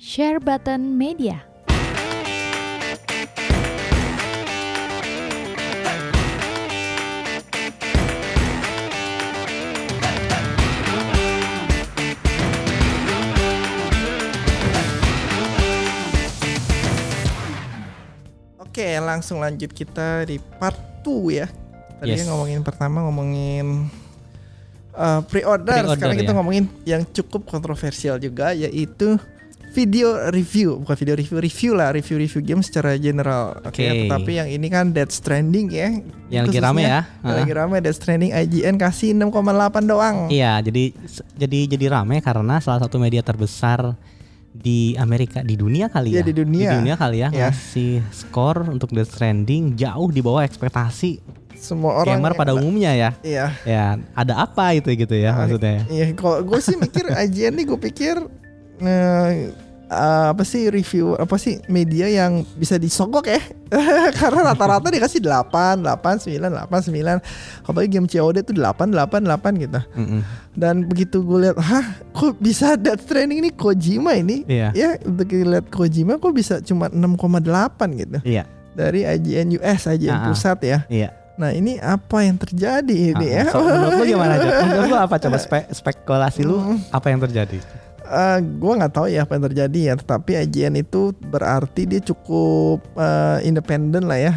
Share Button Media. Oke, langsung lanjut kita di part 2 ya. Tadi Yes. ngomongin pertama ngomongin uh, pre-order. Pre-order, Sekarang kita ya. ngomongin yang cukup kontroversial juga yaitu video review, bukan video review, review lah, review-review game secara general. Oke, Oke. tapi yang ini kan Dead Stranding ya. Yang lagi rame ya. Yang lagi rame Dead Stranding IGN kasih 6,8 doang. Iya, jadi jadi jadi rame karena salah satu media terbesar di Amerika di dunia kali Iya, ya. di dunia. Di dunia kali ya Iya. ngasih skor untuk Death Stranding jauh di bawah ekspektasi Semua orang gamer pada umumnya ya. Iya. Ya, ada apa itu gitu ya maksudnya. Iya, kalau gue sih mikir IGN nih gue pikir eh, apa sih review apa sih media yang bisa disogok ya karena rata-rata dikasih 8, 8, 9, 8, 9 apalagi game COD tuh 8, 8, 8 gitu Mm-mm. dan begitu gue lihat hah kok bisa Death Stranding ini Kojima ini Iya. ya untuk lihat Kojima kok bisa cuma 6,8 gitu Iya, dari IGN US IGN Ah, ah. pusat ya iya. nah ini apa yang terjadi ini ya Ah, so, menurut lu gimana aja? Menurut lu apa coba spe- spekulasi lu apa yang terjadi? Eh, gue nggak tahu ya apa yang terjadi ya, tetapi IGN itu berarti dia cukup eh, independen lah ya,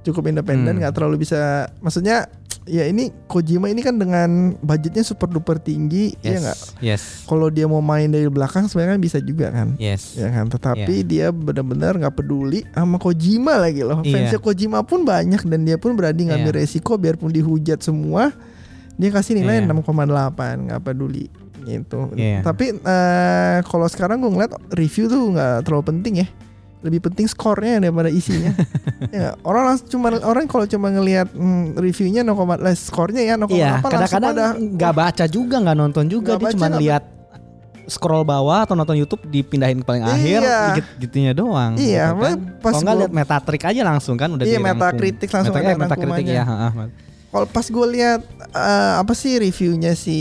cukup independen, Hmm. nggak terlalu bisa, maksudnya ya ini Kojima ini kan dengan budgetnya super duper tinggi, ya Yes. nggak? Yes. Kalau dia mau main dari belakang sebenarnya kan bisa juga kan, Yes. ya kan? Tetapi dia benar-benar nggak peduli sama Kojima lagi loh, Iya. fansnya Kojima pun banyak dan dia pun berani ngambil Iya. resiko biarpun dihujat semua, dia kasih nilai Iya. 6,8 nggak peduli gitu. Iya. Tapi eh, kalau sekarang gue ngeliat review tuh nggak terlalu penting ya. Lebih penting skornya daripada isinya. ya, orang langsung cuma orang kalau cuma ngelihat hmm, reviewnya 0, lah, skornya ya 0,8 Iya, langsung kadang-kadang nggak baca juga, nggak nonton juga, dia cuma lihat scroll bawah atau nonton YouTube dipindahin paling akhir, Iya. dikit gitunya doang. Iya, gitu kan. pas Kalau nggak lihat Metacritic aja langsung kan udah Iya. Metacritic langsung Meta- ada eh, rangkumannya. ya. ha, ha. Kalau pas gue lihat eh, apa sih reviewnya si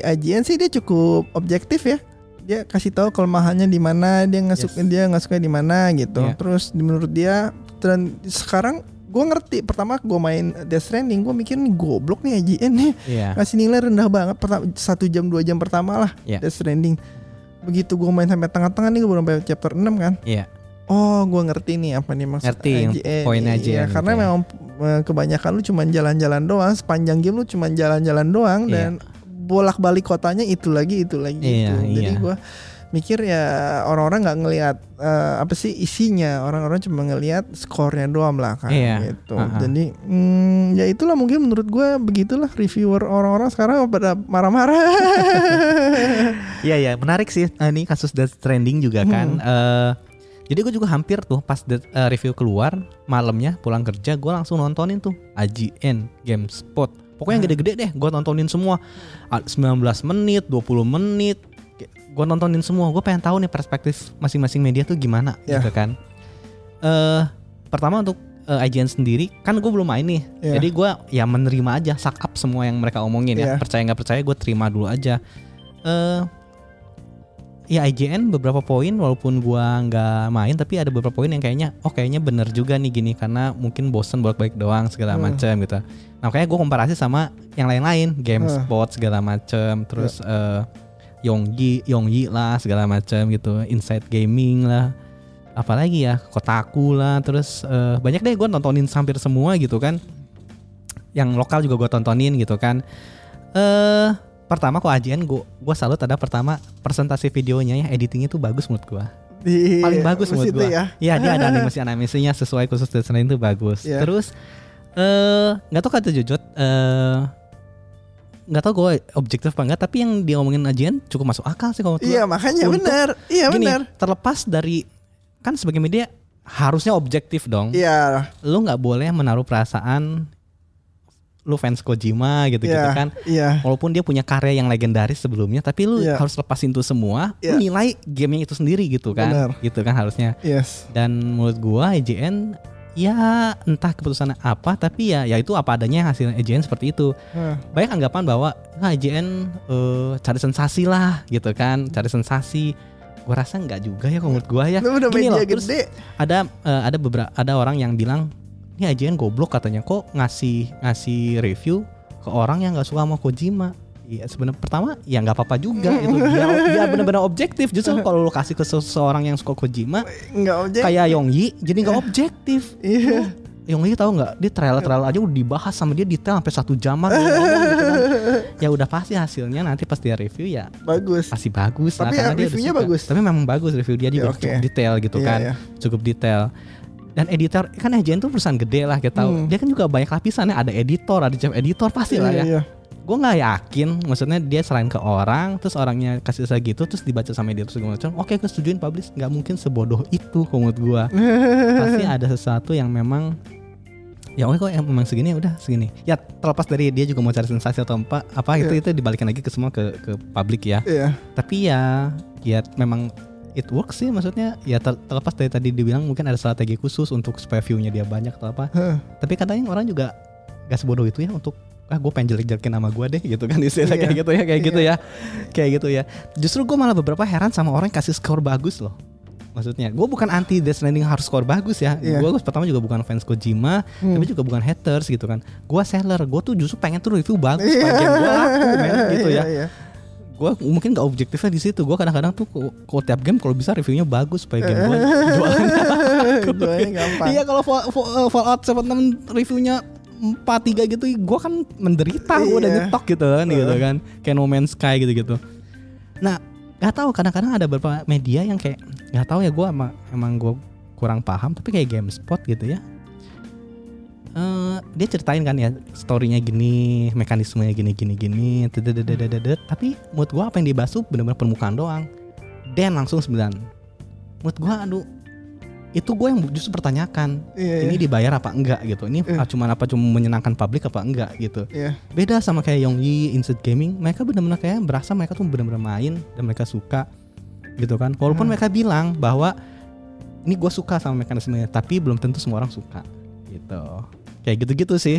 IGN sih dia cukup objektif ya. Dia kasih tahu kelemahannya di mana, dia nggak suka Yes. dia nggak suka di mana gitu. Iya. Terus menurut dia dan sekarang gue ngerti pertama gue main Death Stranding gue mikir nih goblok nih IGN nih ngasih nilai rendah banget pertama satu jam dua jam pertama lah Iya. Death Stranding begitu gue main sampai tengah-tengah nih gue belum sampai chapter 6 kan Iya. Oh, gue ngerti nih apa nih maksud Ngerti IGN. poinnya Iya, IGN karena gitu ya. memang kebanyakan lu cuman jalan-jalan doang, sepanjang game lu cuman jalan-jalan doang Iya. dan bolak-balik kotanya itu lagi itu lagi Iya, itu. Jadi iya. gue mikir ya orang-orang nggak ngelihat eh, apa sih isinya, orang-orang cuma ngelihat skornya doang lah kan Iya, gitu. uh-uh. Jadi hmm, ya itulah mungkin menurut gue begitulah reviewer orang-orang sekarang pada marah-marah. Iya ya, menarik sih eh, ini kasus Death Stranding juga kan. Hmm. Eh, jadi gue juga hampir tuh pas Death- eh, review keluar malamnya pulang kerja gue langsung nontonin tuh IGN GameSpot. Pokoknya yang Hmm. gede-gede deh, gue nontonin semua. Ah, 19 menit, 20 menit, gue nontonin semua. Gue pengen tahu nih perspektif masing-masing media tuh gimana Ya. gitu kan. Eh pertama untuk eh, IGN sendiri kan gue belum main nih, Ya. jadi gue ya menerima aja, suck up semua yang mereka omongin ya. Ya. Percaya nggak percaya gue terima dulu aja. Eh ya IGN beberapa poin walaupun gua nggak main tapi ada beberapa poin yang kayaknya oh kayaknya bener juga nih gini karena mungkin bosen bolak-balik doang segala Hmm. macam gitu. Nah makanya gue komparasi sama yang lain-lain, GameSpot segala macam, terus eh Yongyi, Yongyi lah segala macam gitu, Inside Gaming lah, apalagi ya Kotaku lah, terus eh, banyak deh gue nontonin hampir semua gitu kan. Yang lokal juga gue tontonin gitu kan. Eh pertama kok IGN gue gue salut ada pertama presentasi videonya ya editingnya tuh bagus menurut gue Di paling bagus menurut gue ya. Iya dia ada animasi animasinya sesuai khusus Stranding itu bagus Iya. terus eh nggak tahu kata jujur eh nggak tahu gue objektif apa enggak tapi yang dia omongin IGN cukup masuk akal sih kalau Iya makanya benar. Iya benar. terlepas dari kan sebagai media harusnya objektif dong Iya. lu nggak boleh menaruh perasaan lu fans Kojima gitu gitu Iya. kan Iya. walaupun dia punya karya yang legendaris sebelumnya tapi lu Iya. harus lepasin itu semua Iya. lu nilai gamenya itu sendiri gitu kan Benar. gitu kan harusnya Yes. dan menurut gua IGN ya entah keputusan apa tapi ya ya itu apa adanya hasil IGN seperti itu Hah. banyak anggapan bahwa nah, IGN eh, cari sensasi lah gitu kan cari sensasi Gua rasa nggak juga ya kalau menurut gua ya. Lu udah Gini loh, terus gede. ada eh, ada beberapa ada orang yang bilang ini IGN goblok katanya kok ngasih ngasih review ke orang yang nggak suka sama Kojima. Iya sebenarnya pertama ya nggak apa-apa juga itu dia benar-benar objektif justru kalau lu kasih ke seseorang yang suka Kojima Enggak objek. kayak jadi nggak objektif. Iya. Yongyi tahu nggak dia trailer-trailer aja udah dibahas sama dia detail sampai satu jaman ngomong gitu kan. Ya udah pasti hasilnya nanti pas dia review ya Bagus. pasti bagus lah Tapi karena ya, reviewnya bagus. Tapi memang bagus review dia juga Ya, oke. cukup detail gitu Iya, kan. iya. Cukup detail. Dan editor kan IGN tuh perusahaan gede lah kita tahu. Hmm. Dia kan juga banyak lapisannya, ada editor, ada chef editor pasti lah ya. Iya, iya. Gue nggak yakin, maksudnya dia selain ke orang, terus orangnya kasih segitu, terus dibaca sama editor segala macam. Oke, gue setujuin publish, nggak mungkin sebodoh itu menurut gue. pasti ada sesuatu yang memang ya oke kok yang memang segini ya udah segini ya terlepas dari dia juga mau cari sensasi atau apa apa itu Iya. itu dibalikin lagi ke semua ke ke publik ya Iya. tapi ya ya memang it works sih maksudnya ya ter- terlepas dari tadi dibilang mungkin ada strategi khusus untuk supaya view-nya dia banyak atau apa Hah. tapi katanya orang juga gak sebodoh itu ya untuk ah gue pengen jelek-jelekin nama gue deh gitu kan istilah Iya. kayak gitu ya kayak Iya. gitu ya kayak gitu ya justru gue malah beberapa heran sama orang yang kasih skor bagus loh maksudnya gue bukan anti Death Stranding harus skor bagus ya Iya. gue pertama juga bukan fans Kojima Hmm. tapi juga bukan haters gitu kan gue seller gue tuh justru pengen tuh review bagus game gue laku men gitu ya Iya, iya. Gue mungkin gak objektifnya di situ. Gue kadang-kadang tuh kalau tiap game kalau bisa reviewnya bagus supaya game gue jualan. Jualnya gampang. iya kalau Fall- Fall- uh, Fallout 76 reviewnya 4-3 gitu gue kan menderita. Gue udah Iya. nyetok gitu kan gitu kan. Kayak No Man's Sky gitu-gitu. Nah nggak tahu kadang-kadang ada beberapa media yang kayak nggak tahu ya gue emang emang gue kurang paham tapi kayak GameSpot gitu ya Eh, dia ceritain kan ya storynya gini mekanismenya gini gini gini tapi menurut gua apa yang dibahas tuh benar-benar permukaan doang. Dan langsung 9 menurut gua aduh itu gue yang justru pertanyakan Iya, ini dibayar apa enggak gitu? Ini Eh. cuma apa cuma menyenangkan publik apa enggak gitu? Iya. beda sama kayak Yongyi Inside Gaming. Mereka benar-benar kayak berasa mereka tuh benar-benar main dan mereka suka gitu kan. Walaupun Hmm. mereka bilang bahwa ini gue suka sama mekanismenya tapi belum tentu semua orang suka gitu kayak gitu-gitu sih.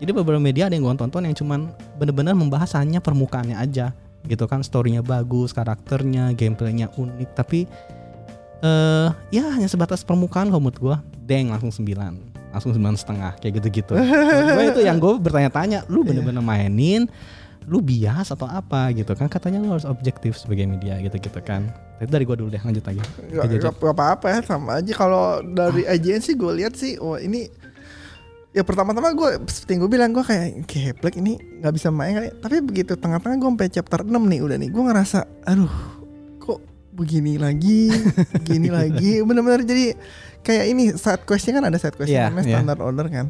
Jadi beberapa media ada yang gue tonton yang cuman benar-benar membahas hanya permukaannya aja gitu kan. Storynya bagus karakternya gameplaynya unik tapi eh ya hanya sebatas permukaan kalau menurut gue deng langsung 9 langsung sembilan setengah kayak gitu-gitu. Gue itu yang gue bertanya-tanya lu bener-bener mainin? Lu bias atau apa? Gitu kan. Katanya lu harus objektif sebagai media gitu-gitu kan. Itu dari gue dulu deh lanjut lagi. Gak, gak apa-apa ya sama aja. Kalau dari IGN sih gue lihat sih wah ini ya pertama-tama gue seperti gue bilang gue kayak keplek ini nggak bisa main kali tapi begitu tengah-tengah gue sampai chapter 6 nih udah nih gue ngerasa aduh kok begini lagi begini lagi? Bener-bener jadi kayak ini side questnya kan ada side quest Iya, namanya iya. standard order kan.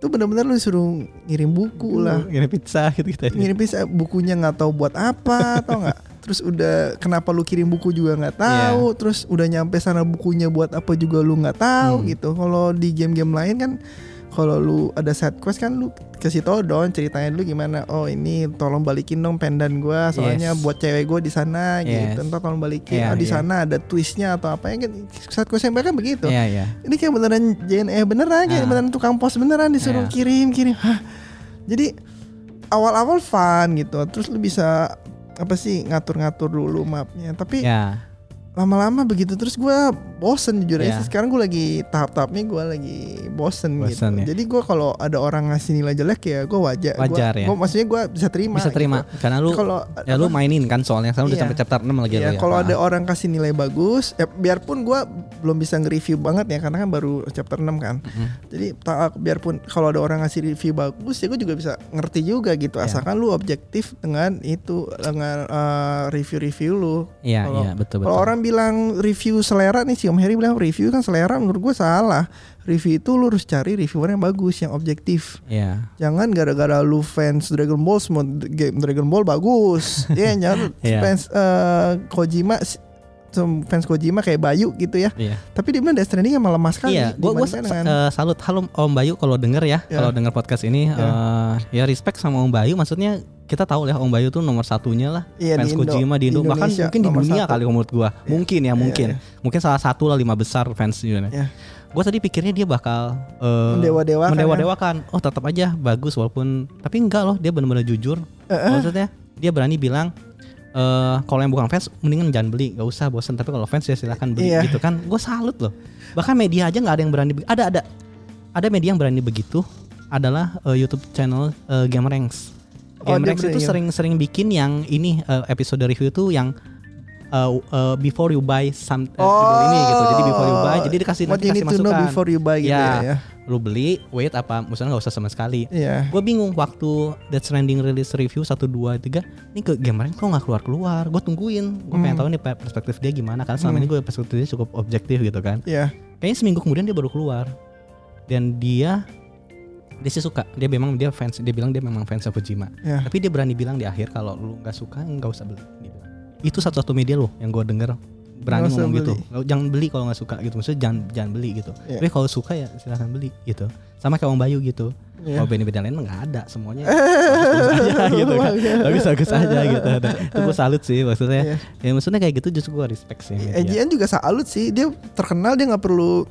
Itu bener-bener lu suruh ngirim buku lah. Gini pizza gitu gitu ngirim bisa bukunya nggak tahu buat apa atau nggak? Terus udah kenapa lu kirim buku juga nggak tahu? Terus udah nyampe sana bukunya buat apa juga lu nggak tahu Hmm. gitu. Kalau di game-game lain kan kalau lu ada side quest kan lu kasih tau dong ceritanya dulu gimana oh ini tolong balikin dong pendan gua soalnya Yes. buat cewek gua di sana Yes. gitu ntar tolong balikin Iya, oh di iya. sana ada twistnya atau apa ya kan side quest yang mereka begitu Iya iya ini kayak beneran JNE beneran kayak Ah. beneran tukang pos beneran disuruh Iya. kirim kirim Hah. jadi awal-awal fun gitu terus lu bisa apa sih ngatur-ngatur dulu mapnya tapi ya lama-lama begitu terus gua bosen jujur aja sih. sekarang gua lagi tahap-tahapnya gua lagi bosen, gitu Bosen ya. jadi gua kalau ada orang ngasih nilai jelek ya gua wajar Gua- Wajar ya. gua, maksudnya gua bisa terima bisa terima gitu. karena lu kalau ya lu mainin kan soalnya sekarang udah Iya. sampai chapter 6 lagi Iya, lu ya. kalau Ah. ada orang kasih nilai bagus, ya biarpun gua belum bisa nge-review banget ya karena kan baru chapter 6 kan. Mhm. Jadi ta- biarpun kalau ada orang ngasih review bagus ya gue juga bisa ngerti juga gitu Iya. asalkan lu objektif dengan itu dengan eh, review-review lu. Iya Kalau- iya betul betul. Kalau orang bilang review selera nih si Om Heri bilang review kan selera menurut gue salah. Review itu lu harus cari reviewer yang bagus, yang objektif. Iya. Jangan gara-gara lu fans Dragon Ball semua game Dragon Ball bagus. Iya, jangan Iya. fans eh, Kojima fans Kojima kayak Bayu gitu ya. Iya. Tapi dia bilang Death Stranding emang lemah sekali. Iya, gua gua dibandingkan sa- dengan- eh, salut halo Om Bayu kalau denger ya, Ya. kalau denger podcast ini eh, ya respect sama Om Bayu maksudnya kita tahu ya Om Bayu tuh nomor satunya lah Iya, fans di Indo. Kojima di Indo Di bahkan mungkin di dunia satu. kali menurut gua mungkin ya mungkin iya. mungkin salah satu lah lima besar fans di. Iya. Gue tadi pikirnya dia bakal eh, Mendewa-dewakan kan? mendewa-dewakan. Oh tetap aja bagus walaupun tapi enggak loh dia benar-benar jujur. Maksudnya dia berani bilang eh kalau yang bukan fans mendingan jangan beli. Nggak usah bosan tapi kalau fans ya silahkan beli Iya. gitu kan. Gue salut loh. Bahkan media aja nggak ada yang berani be- ada ada. Ada media yang berani begitu adalah eh, YouTube channel eh, Gamerangs Oh, dia Gamerangs itu berani. sering-sering bikin yang ini eh, episode review tuh yang eh, eh, before you buy some eh, judul ini gitu. Jadi before you buy jadi dikasih What nanti you kasih need to know masukan. before you buy gitu Ya. ya. Lu beli wait apa misalnya nggak usah sama sekali Iya. gue bingung waktu Death Stranding release review 1, 2, 3 Ini ke Gamerangs kok gak keluar-keluar Gue tungguin Gue pengen tahu nih pe- perspektif dia gimana Karena selama Hmm. ini gue perspektif dia cukup objektif gitu kan Iya. Kayaknya seminggu kemudian dia baru keluar Dan dia Dia sih suka Dia memang dia fans Dia bilang dia memang fans Kojima Iya. Tapi dia berani bilang di akhir Kalau lu gak suka gak usah beli dia bilang. Itu satu-satu media loh Yang gue denger Berani Nggak usah ngomong gitu. beli. Nggak- Jangan beli kalau gak suka gitu. Maksudnya jangan, jangan beli gitu. Iya. Tapi kalau suka ya silahkan beli gitu. Sama kayak Om Bayu gitu. Iya. kalau band-band lain mah nggak ada semuanya bagus aja gitu kan. Bagus bagus aja gitu. Dan itu gue salut sih maksudnya. Iya. ya maksudnya kayak gitu justru gue respect sih. EGN juga salut sih. Dia terkenal dia nggak perlu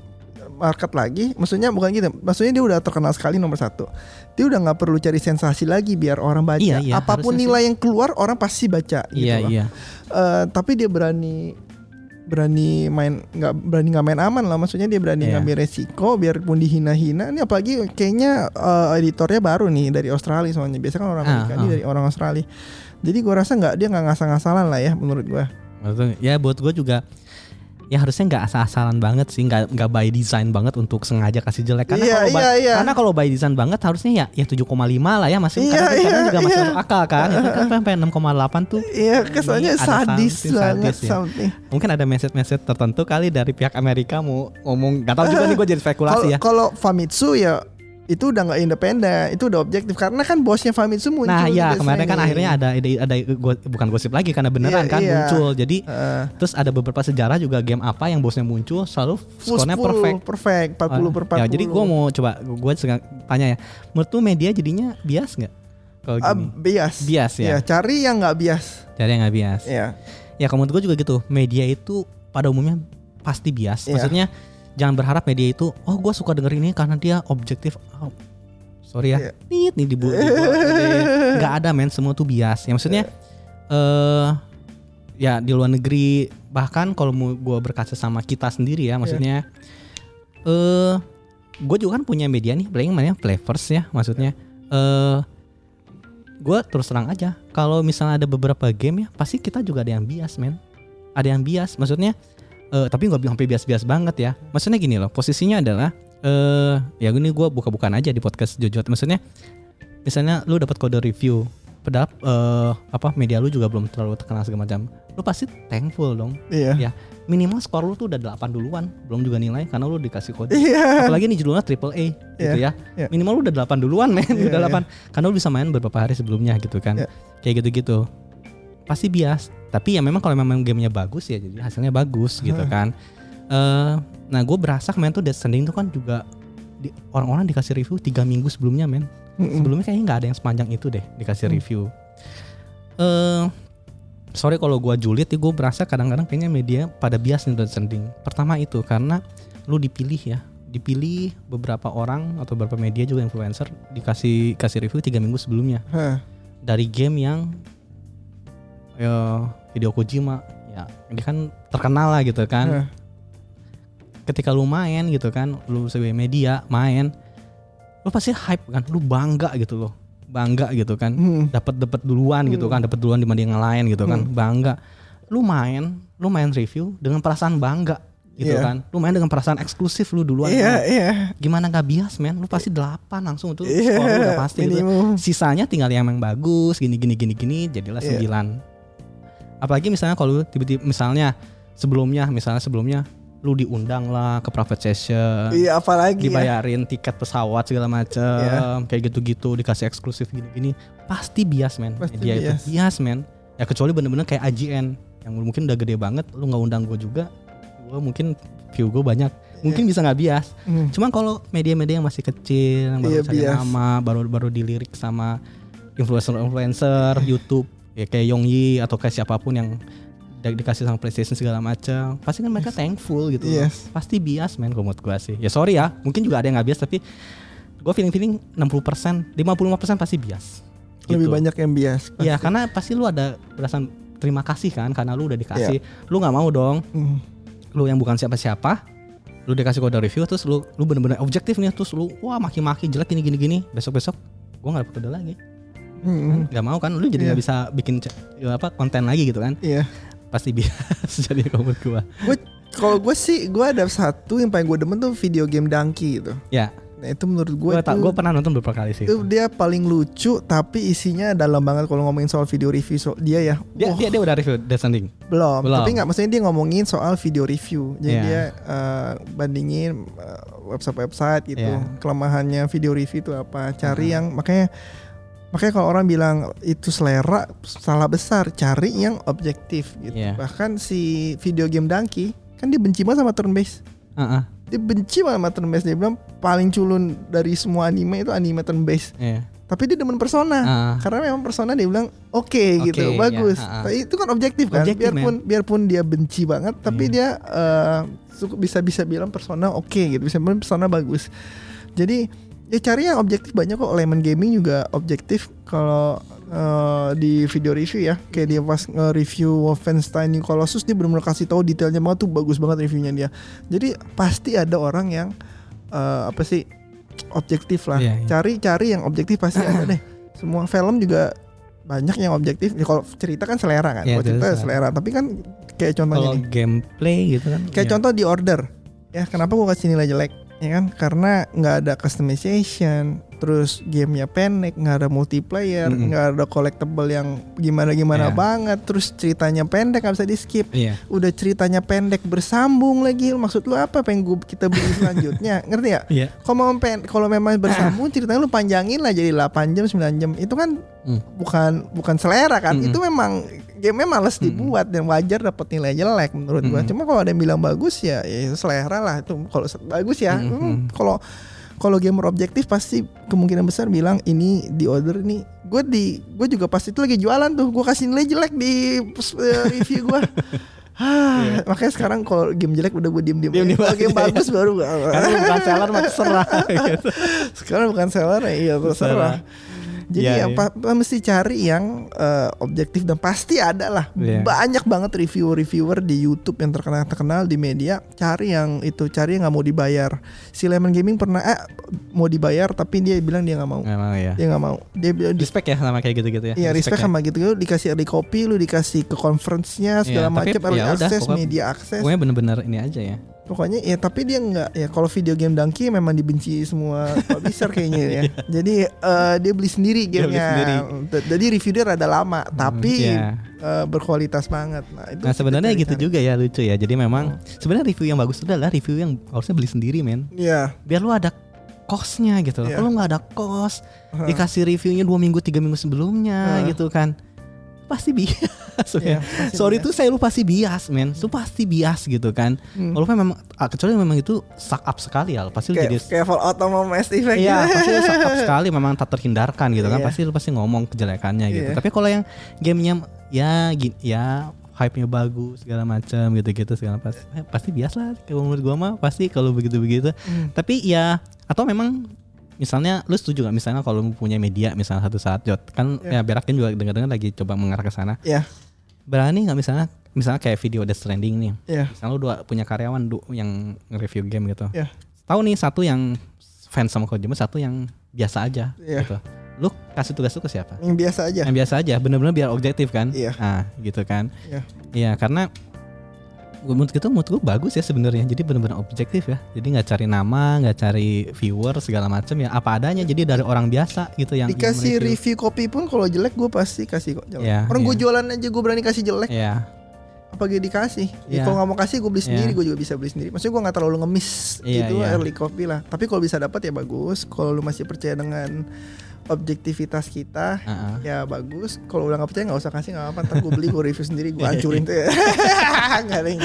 market lagi. Maksudnya bukan gitu. Maksudnya dia udah terkenal sekali nomor satu. Dia udah nggak perlu cari sensasi lagi biar orang baca. Iya, iya, apa pun nilai yang keluar orang pasti baca gitu iya loh. iya. Eh, tapi dia berani berani main nggak berani nggak main aman lah. Maksudnya dia berani Iya. ngambil resiko biarpun dihina-hina. Ini apalagi kayaknya eh, editornya baru nih dari Australia soalnya. Biasanya kan orang Ah, Amerika ini ah. dari orang Australia. Jadi gua rasa nggak dia nggak ngasal-ngasalan lah ya menurut gua. Maksudnya, ya buat gue juga ya harusnya nggak asal-asalan banget sih nggak nggak by design banget untuk sengaja kasih jelek karena Iya, kalau by, iya, iya. karena kalau by design banget harusnya ya ya 7,5 lah ya masih Iya, karena, karena iya, juga masih iya. masuk akal kan itu kan sampai 6,8 tuh Iya kesannya ada sadis banget sadis ya. something. mungkin ada message-message tertentu kali dari pihak Amerika mau ngomong nggak tahu juga nih gue jadi spekulasi Kalau ya kalau Famitsu ya itu udah nggak independen, itu udah objektif karena kan bosnya Famitsu muncul. Nah ya kemarin kan akhirnya ada ada, ada go- bukan gosip lagi karena beneran Iya, kan iya. muncul. Jadi Eh, terus ada beberapa sejarah juga game apa yang bosnya muncul selalu skornya 10, perfect. perfect, 40 per 40. Ya, jadi gue mau coba gue tanya ya. Menurut lu media jadinya bias nggak? Kalau gini. bias. bias ya. Ya, cari yang nggak bias. Jadi yang nggak bias. Ya. Ya kalau menurut gue juga gitu. Media itu pada umumnya pasti bias. Iya. Maksudnya jangan berharap media itu oh gue suka denger ini karena dia objektif. Oh, sorry Iya. ya. Nit nih dibu nggak ada men semua tuh bias. Ya maksudnya eh ya di luar negeri bahkan kalau mau gue berkaca sama kita sendiri ya maksudnya eh gue juga kan punya media nih paling namanya Flavors ya maksudnya eh gue terus terang aja kalau misalnya ada beberapa game ya pasti kita juga ada yang bias men ada yang bias maksudnya eh tapi nggak bilang sampai bias-bias banget ya maksudnya gini loh posisinya adalah eh ya ini gue buka-bukaan aja di podcast Jojot maksudnya misalnya lu dapat kode review padahal eh, apa media lu juga belum terlalu terkenal segala macam lu pasti thankful dong Iya. Ya. minimal skor lu tuh udah 8 duluan belum juga nilai karena lu dikasih kode Iya. apalagi nih judulnya triple A gitu ya iya. minimal lu udah 8 duluan men Iya, udah iya. 8 karena lu bisa main beberapa hari sebelumnya gitu kan Iya. kayak gitu-gitu pasti bias tapi ya memang kalau memang gamenya bagus ya jadi hasilnya bagus gitu kan. Eh nah gue berasa kemarin tuh Death Stranding tuh kan juga di- orang-orang dikasih review tiga minggu sebelumnya men. Mm-mm. sebelumnya kayaknya nggak ada yang sepanjang itu deh dikasih Hmm. review. Eh sorry kalau gua julid ya gue berasa kadang-kadang kayaknya media pada bias nih Death Stranding. Pertama itu karena lu dipilih ya. Dipilih beberapa orang atau beberapa media juga influencer dikasih kasih review tiga minggu sebelumnya. Hah. dari game yang ya video Kojima ya ini kan terkenal lah gitu kan Hah. ketika lu main gitu kan lu sebagai media main lu pasti hype kan lu bangga gitu loh bangga gitu kan Hmm. dapat dapat duluan gitu kan dapat duluan dibanding yang lain gitu kan Hmm. bangga lu main lu main review dengan perasaan bangga gitu Iya. kan lu main dengan perasaan eksklusif lu duluan Iya, kan. iya. gimana gak bias men lu pasti delapan langsung tuh Iya, skor lu udah pasti gitu sisanya tinggal yang yang bagus gini gini gini gini jadilah Iya. sembilan apalagi misalnya kalau tiba-tiba misalnya sebelumnya misalnya sebelumnya lu diundang lah ke private session Iya, apalagi ya. dibayarin tiket pesawat segala macam Iya. kayak gitu-gitu dikasih eksklusif gini-gini pasti bias men Pasti dia itu bias. bias men ya kecuali bener-bener kayak AJN yang mungkin udah gede banget lu nggak undang gue juga gue mungkin view gue banyak mungkin bisa nggak bias Hmm. Cuman kalau media-media yang masih kecil, yang baru Iya, cari bias. nama, baru-baru dilirik sama influencer-influencer, YouTube, ya kayak Yongyi atau kayak siapa pun yang di- dikasih sama PlayStation segala macam, pasti kan mereka thankful gitu. loh. Yes. Pasti bias men menurut gua sih. Ya sorry ya, mungkin juga ada yang nggak bias tapi gue feeling-feeling 60%, 55% pasti bias. Lebih Gitu. banyak yang bias. Iya, karena pasti lu ada perasaan terima kasih kan karena lu udah dikasih. Lu nggak mau dong. Hmm. Lu yang bukan siapa-siapa. Lu dikasih kode review terus lu lu bener-bener objektif nih terus lu wah maki-maki jelek gini gini gini. Besok-besok gua nggak dapet kode lagi. Hmm. Nggak mau kan lu jadi Iya. nggak bisa bikin ya apa konten lagi gitu kan. Iya. Pasti bias jadi menurut gua. Gue kalau gue sih gue ada satu yang paling gue demen tuh video game Donkey gitu. Ya, Nah itu menurut gue tuh gua pernah nonton beberapa kali sih. itu dia paling lucu tapi isinya dalam banget kalau ngomongin soal video review so, dia ya Dia, wah, dia dia udah review Death Stranding. belum. belum. tapi nggak maksudnya dia ngomongin soal video review jadi Iya. dia eh, bandingin eh, website-website gitu Iya. kelemahannya video review itu apa cari Mhm. yang makanya makanya kalau orang bilang itu selera salah besar. Cari yang objektif gitu. Iya. bahkan si video game Donkey kan dia benci banget sama turn based Heeh. dia benci banget sama turn based dia bilang paling culun dari semua anime itu anime turn based Iya. tapi dia demen persona. Ah. karena memang persona dia bilang oke Oke, gitu. ya, bagus. Ha-ha. tapi itu kan objektif kan. Objektif, biarpun biarpun dia benci banget tapi Iya. dia eh, suka bisa bisa bilang persona oke gitu. Bisa bilang persona bagus. Jadi ya cari yang objektif banyak kok. Lemon Gaming juga objektif kalau eh, di video review ya. Kayak dia pas nge-review Wolfenstein New Colossus dia benar-benar kasih tahu detailnya banget. Tuh bagus banget reviewnya dia. Jadi pasti ada orang yang eh, apa sih objektif lah. Iya, iya. cari-cari yang objektif pasti ada deh. Semua film juga banyak yang objektif. Ya kalau cerita kan selera kan. Kalau cerita cerita selera. tapi kan kayak contohnya Kalau nih. gameplay gitu kan. kayak ya. contoh di order. Ya kenapa gua kasih nilai jelek ya kan karena nggak ada customization terus gamenya pendek nggak ada multiplayer nggak ada collectible yang gimana gimana Iya. banget terus ceritanya pendek nggak bisa di skip Iya. udah ceritanya pendek bersambung lagi maksud lu apa pengen gua kita beli selanjutnya ngerti ya Iya. kalau mau pen- kalau memang bersambung ceritanya lu panjangin lah jadi 8 jam 9 jam itu kan Hmm. bukan bukan selera kan Mm-mm. itu memang game males Mm-mm. dibuat dan wajar dapat nilai jelek menurut gua Mm-mm. cuma kalau ada yang bilang bagus ya, ya selera lah itu kalau bagus ya Mm-mm. Hmm, kalau kalau gamer objektif pasti kemungkinan besar bilang ini di order nih gue di gue juga pasti itu lagi jualan tuh gue kasih nilai jelek di eh, review gue Ah, makanya sekarang kalau game jelek udah gue diem diem. Diem-diem Kalau game aja, ya. bagus baru gua- Karena bukan seller mah terserah gitu. sekarang bukan seller ya iya terserah jadi Iya, yang iya. pa- pa- mesti cari yang eh, objektif dan pasti ada lah Iya. banyak banget reviewer-reviewer di YouTube yang terkenal terkenal di media cari yang itu cari yang nggak mau dibayar si Lemon Gaming pernah eh mau dibayar tapi dia bilang dia nggak mau Memang ya. dia nggak mau dia bilang Respect ya sama kayak gitu-gitu ya. Iya respect ya. sama gitu lu dikasih early copy lu dikasih ke conference-nya segala Iya, tapi macam early ya access media access Pokoknya bener-bener ini aja ya. Pokoknya ya tapi dia nggak ya kalau video game Donkey memang dibenci semua publisher kayaknya ya. Jadi eh, dia beli sendiri gamenya. Jadi review dia rada lama tapi iya. eh, berkualitas banget. Nah, itu Nah sebenarnya gitu juga ya lucu ya. Jadi memang Hmm. sebenarnya review yang bagus itu adalah review yang harusnya beli sendiri men. Iya. Biar lu ada costnya gitu. Iya. Kalau nggak ada cost, Heeh. dikasih reviewnya dua minggu tiga minggu sebelumnya Heeh. gitu kan. Pasti bias. Iya, men. pasti Sorry bias. tuh saya lu pasti bias men. Lu pasti bias gitu kan. Hmm. Kalau memang ah, kecuali memang itu suck up sekali ya. Pasti lu kayak, jadi kayak Fallout sama Mass Effect. Iya, gitu. pasti lu suck up sekali memang tak terhindarkan gitu kan. Iya. Pasti lu pasti ngomong kejelekannya gitu. Iya. Tapi kalau yang gamenya ya gini, ya hype-nya bagus segala macam gitu-gitu segala pasti eh, pasti biasa lah kalau menurut gua mah pasti kalau begitu-begitu. Hmm. Tapi ya atau memang misalnya lu setuju gak misalnya kalau lu punya media misalnya satu saat Jot kan Iya. ya berakin juga dengar-dengar lagi coba mengarah ke sana. Iya. Berani nggak misalnya misalnya kayak video Death Stranding nih. Iya. Misalnya lu dua punya karyawan du, yang nge-review game gitu. Iya. Tahu nih satu yang fans sama Kojima, satu yang biasa aja Iya. gitu. Lu kasih tugas itu ke siapa? Yang biasa aja. Yang biasa aja, bener-bener biar objektif kan? Iya. Nah, gitu kan? Iya. Iya, karena gua menurut gitu menurut gua bagus ya sebenarnya. Jadi bener-bener objektif ya. Jadi nggak cari nama, nggak cari viewer segala macam ya apa adanya. Jadi dari orang biasa gitu yang yang Dikasih mereview. review kopi pun kalau jelek gue pasti kasih kok jelek. Iya, Orang gue iya. jualan aja gue berani kasih jelek. Iya. apa gue dikasih ya, Iya. kalau nggak mau kasih gue beli sendiri Iya. gue juga bisa beli sendiri maksudnya gue nggak terlalu ngemis Iya, gitu iya. early copy lah tapi kalau bisa dapat ya bagus kalau lu masih percaya dengan objektivitas kita Heeh. ya bagus. Kalau udah nggak percaya nggak usah kasih nggak apa ntar gue beli gue review sendiri gue hancurin tuh ya. Nggak ada yang.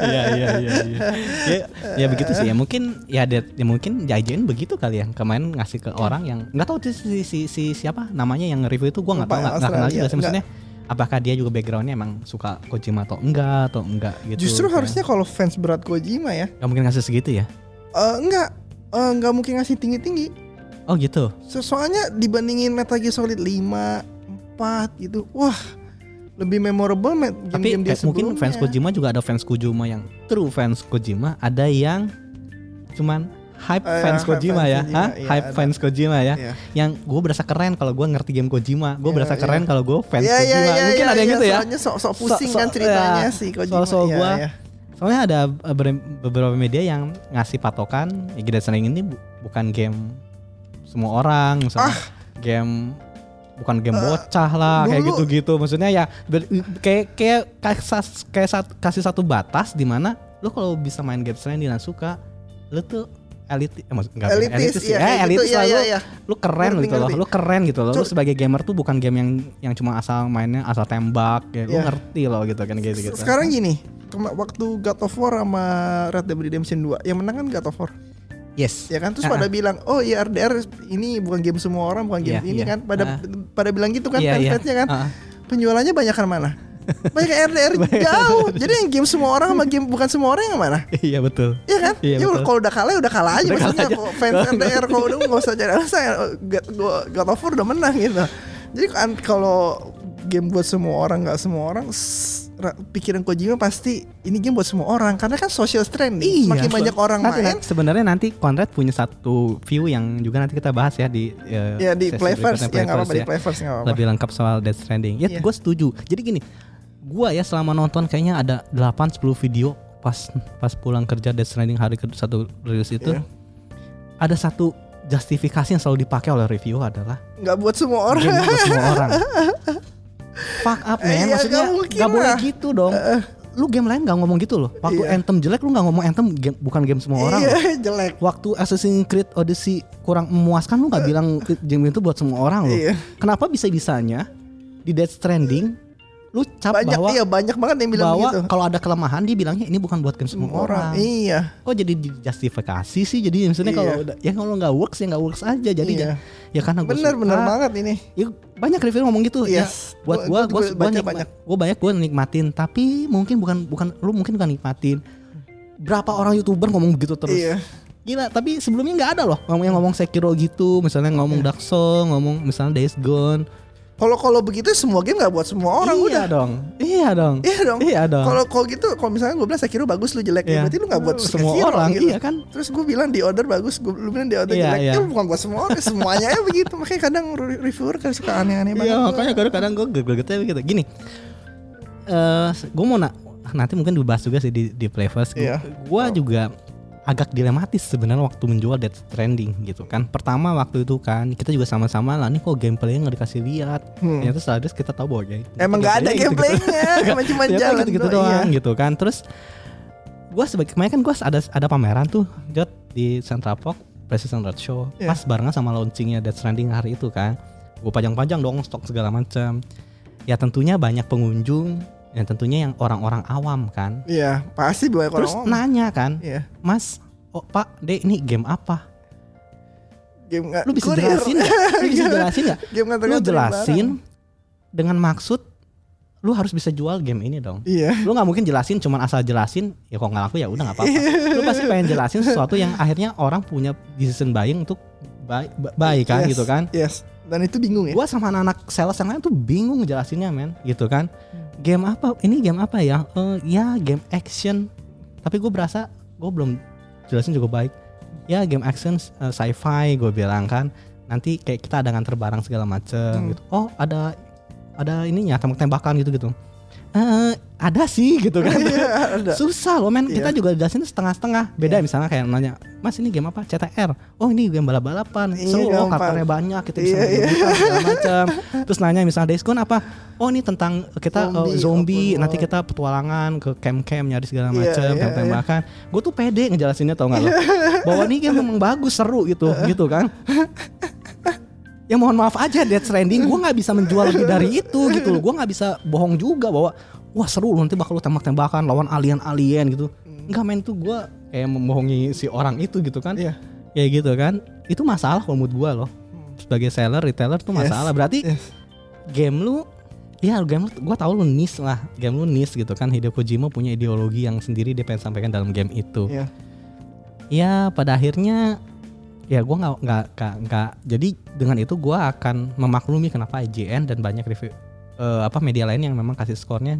Iya iya iya iya. Ya, ya begitu sih ya. Mungkin ya ada ya mungkin ya IGN begitu kali ya. Kemarin ngasih ke orang yang nggak tahu si, si, si siapa namanya yang review itu gua nggak tahu ya, nggak kenal juga sih. Maksudnya apakah dia juga backgroundnya emang suka Kojima atau enggak atau enggak gitu justru kan. harusnya kalau fans berat Kojima ya. Nggak mungkin ngasih segitu ya? Eh, enggak eh, nggak mungkin ngasih tinggi tinggi oh gitu So- soalnya dibandingin Metal Gear Solid 5 4 gitu wah lebih memorable me- Tapi game-game dia kayak mungkin fans Kojima juga ada fans Kojima yang true fans Kojima, ada yang cuman hype Eh, fans hype Kojima fans ya, Kojima, Hah? iya, hype ada. fans Kojima ya. Iya. Yang gue berasa keren kalau gue ngerti game Kojima, gue Iya, berasa iya. keren kalau gue fans Iya, iya, Kojima. iya, mungkin iya, ada yang iya, gitu ya. Soalnya sok-sok pusing So- so- kan ceritanya ya, si Kojima. soal-soal Iya, gua. iya. Soalnya ada eh, ber- beberapa media yang ngasih patokan, ya Stranding ini bu- bukan game semua orang, misalnya game bukan game Ah. Eh, bocah lah kayak dulu- gitu-gitu. Maksudnya ya kayak kayak kasas- kayak sat- kasih satu batas di mana lu kalau bisa main Death Stranding dan suka, lu tuh elit eh, maksud- nggak Elitis, elitis ya, kayak gitu, elitis iya, lah iya, lu, iya. lu keren Ngerti, gitu loh, ngerti. lu keren gitu loh. Lu sebagai gamer tuh bukan game yang yang cuma asal mainnya asal tembak, ya lu Iya. ngerti loh gitu kan gitu gitu. Sekarang gini, waktu God of War sama Red Dead Redemption 2 yang menang kan God of War yes. ya kan terus Ah, pada bilang oh iya RDR ini bukan game semua orang bukan game Iya, ini iya. kan pada Ah. pada bilang gitu kan Iya, iya. fans-fansnya kan Ah. penjualannya banyak kan mana banyak RDR jauh jadi yang game semua orang sama game bukan semua orang yang mana Iya betul. Iya kan? Iya, ya kalau udah kalah udah kalah aja Udah kalah maksudnya aja. fans RDR kalau udah nggak usah cari alasan God, God of War udah menang gitu. Jadi kan kalau game buat semua orang nggak semua orang pikiran Kojima pasti ini game buat semua orang karena kan social trending semakin so- banyak orang nanti, main sebenarnya nanti Conrad punya satu view yang juga nanti kita bahas ya di eh, ya di Playverse ya nggak apa-apa di Playverse nggak ya. apa-apa lebih lengkap soal Death Stranding. Ya, Iya. gue setuju. Jadi gini, gua ya selama nonton kayaknya ada 8 10 video pas pas pulang kerja Death Stranding hari ke satu rilis itu Iya. ada satu justifikasi yang selalu dipakai oleh review adalah nggak buat semua orang game buat semua orang. Fuck up man, Iya, maksudnya mungkin nggak boleh gitu dong. Lu game lain nggak ngomong gitu loh. Waktu Iya. Anthem jelek lu nggak ngomong Anthem game, bukan game semua orang. loh. iya jelek Waktu Assassin's Creed Odyssey kurang memuaskan lu nggak bilang game itu buat semua orang loh. Iya. Kenapa bisa bisanya di Death Stranding lu cap banyak bahwa iya banyak banget yang bilang bahwa gitu kalau ada kelemahan dia bilangnya ini bukan buat game semua orang. orang iya Kok jadi justifikasi sih? Jadi misalnya kalau Iya. udah- ya kalau nggak works ya nggak works aja. Jadi Iya. ya, ya karena gue bener bener banget ini Ya, banyak review ngomong gitu ya. Yes. Buat Gua- gua gua gua, gua, baca nikma- banyak. gua banyak gua nikmatin tapi mungkin bukan bukan lu mungkin bukan nikmatin. Berapa orang YouTuber ngomong begitu terus. iya Gila, tapi sebelumnya nggak ada loh ngomong yang ngomong Sekiro gitu, misalnya ngomong Dark Souls, ngomong misalnya Days Gone. Kalau kalau begitu semua game nggak buat semua orang iya udah dong. Iya dong. Iya dong. Iya dong. Kalau kalau gitu, kalau misalnya gue bilang Sekiro bagus lu jelek, ya Iya. berarti lu nggak buat semua Sekiro, orang, gitu. iya kan? Terus gue bilang di order bagus, gue lu bilang di order Iya, jelek, iya. itu bukan buat semua orang, semuanya ya begitu. Makanya kadang re- reviewer kan suka aneh-aneh banget. Iya, makanya kadang-kadang gue gregetnya begitu. Gini, eh gue mau nak nanti mungkin dibahas juga sih di di Playverse. Gue Iya. gua juga agak dilematis sebenarnya waktu menjual Death Stranding gitu kan. Pertama waktu itu kan kita juga sama-sama lah nih kok gameplaynya nggak dikasih lihat. Hmm. Ternyata setelah itu kita tahu bahwa ya, Emang nggak ada gameplaynya, emang cuma Ternyata jalan gitu-gitu doang, doang iya. gitu kan. Terus gua sebagai kemarin kan gua ada ada pameran tuh Jot di Central Park Precision Roadshow Iya. pas barengan sama launchingnya Death Stranding hari itu kan. Gue pajang-pajang dong stok segala macam. Ya tentunya banyak pengunjung yang tentunya yang orang-orang awam kan. Iya, pasti banyak Terus orang nanya kan, Iya. Mas, oh Pak, Dek ini game apa? Game nggak Lu bisa kurir. jelasin nggak? Lu bisa jelasin nggak? Lu jelasin barang. dengan maksud lu harus bisa jual game ini dong. Iya. Lu nggak mungkin jelasin cuman asal jelasin ya kok nggak laku ya udah nggak apa-apa. lu pasti pengen jelasin sesuatu yang akhirnya orang punya decision buying untuk buy, buy kan Yes, gitu kan. Yes. Dan itu bingung ya. Gua sama anak-anak sales yang lain tuh bingung jelasinnya men gitu kan. Game apa? Ini game apa ya? Eh, ya game action. Tapi gue berasa gue belum jelasin cukup baik. Ya game action eh, sci-fi gue bilang kan. Nanti kayak kita ada nganter barang segala macem Hmm. gitu. Oh ada ada ininya tembak-tembakan gitu gitu. Eh ada sih gitu kan. Iya, ada. Susah loh men. Kita Iya. juga jelasin setengah-setengah. Beda misalnya kayak nanya, Mas ini game apa? CTR. Oh ini game balap-balapan. Iya, Seru oh karakternya banyak. Kita bisa Iya, iya. macam. Terus nanya misalnya Days Gone apa? Oh ini tentang kita Zombie, zombie, zombie. open nanti kita petualangan ke camp-camp nyari segala Iya, macam, iya, tembak-tembakan. Gue tuh pede ngejelasinnya tau gak lo? Bahwa ini game memang bagus, seru gitu, gitu kan. Ya mohon maaf aja Death Stranding gue nggak bisa menjual lebih dari itu gitu loh. Gue nggak bisa bohong juga bahwa wah seru loh nanti bakal lu tembak-tembakan lawan alien-alien gitu. Enggak main tuh gue kayak membohongi si orang itu gitu kan. Iya. Ya gitu kan. Itu masalah kalau menurut gue loh. Sebagai seller, retailer tuh Yes, masalah. Berarti yes. game lu Ya game lu, gue tau lu nis lah Game lu nis gitu kan Hideo Kojima punya ideologi yang sendiri dia pengen sampaikan dalam game itu Iya. Ya pada akhirnya Ya gue nggak nggak nggak- Jadi dengan itu gue akan memaklumi kenapa IGN dan banyak review eh, apa media lain yang memang kasih skornya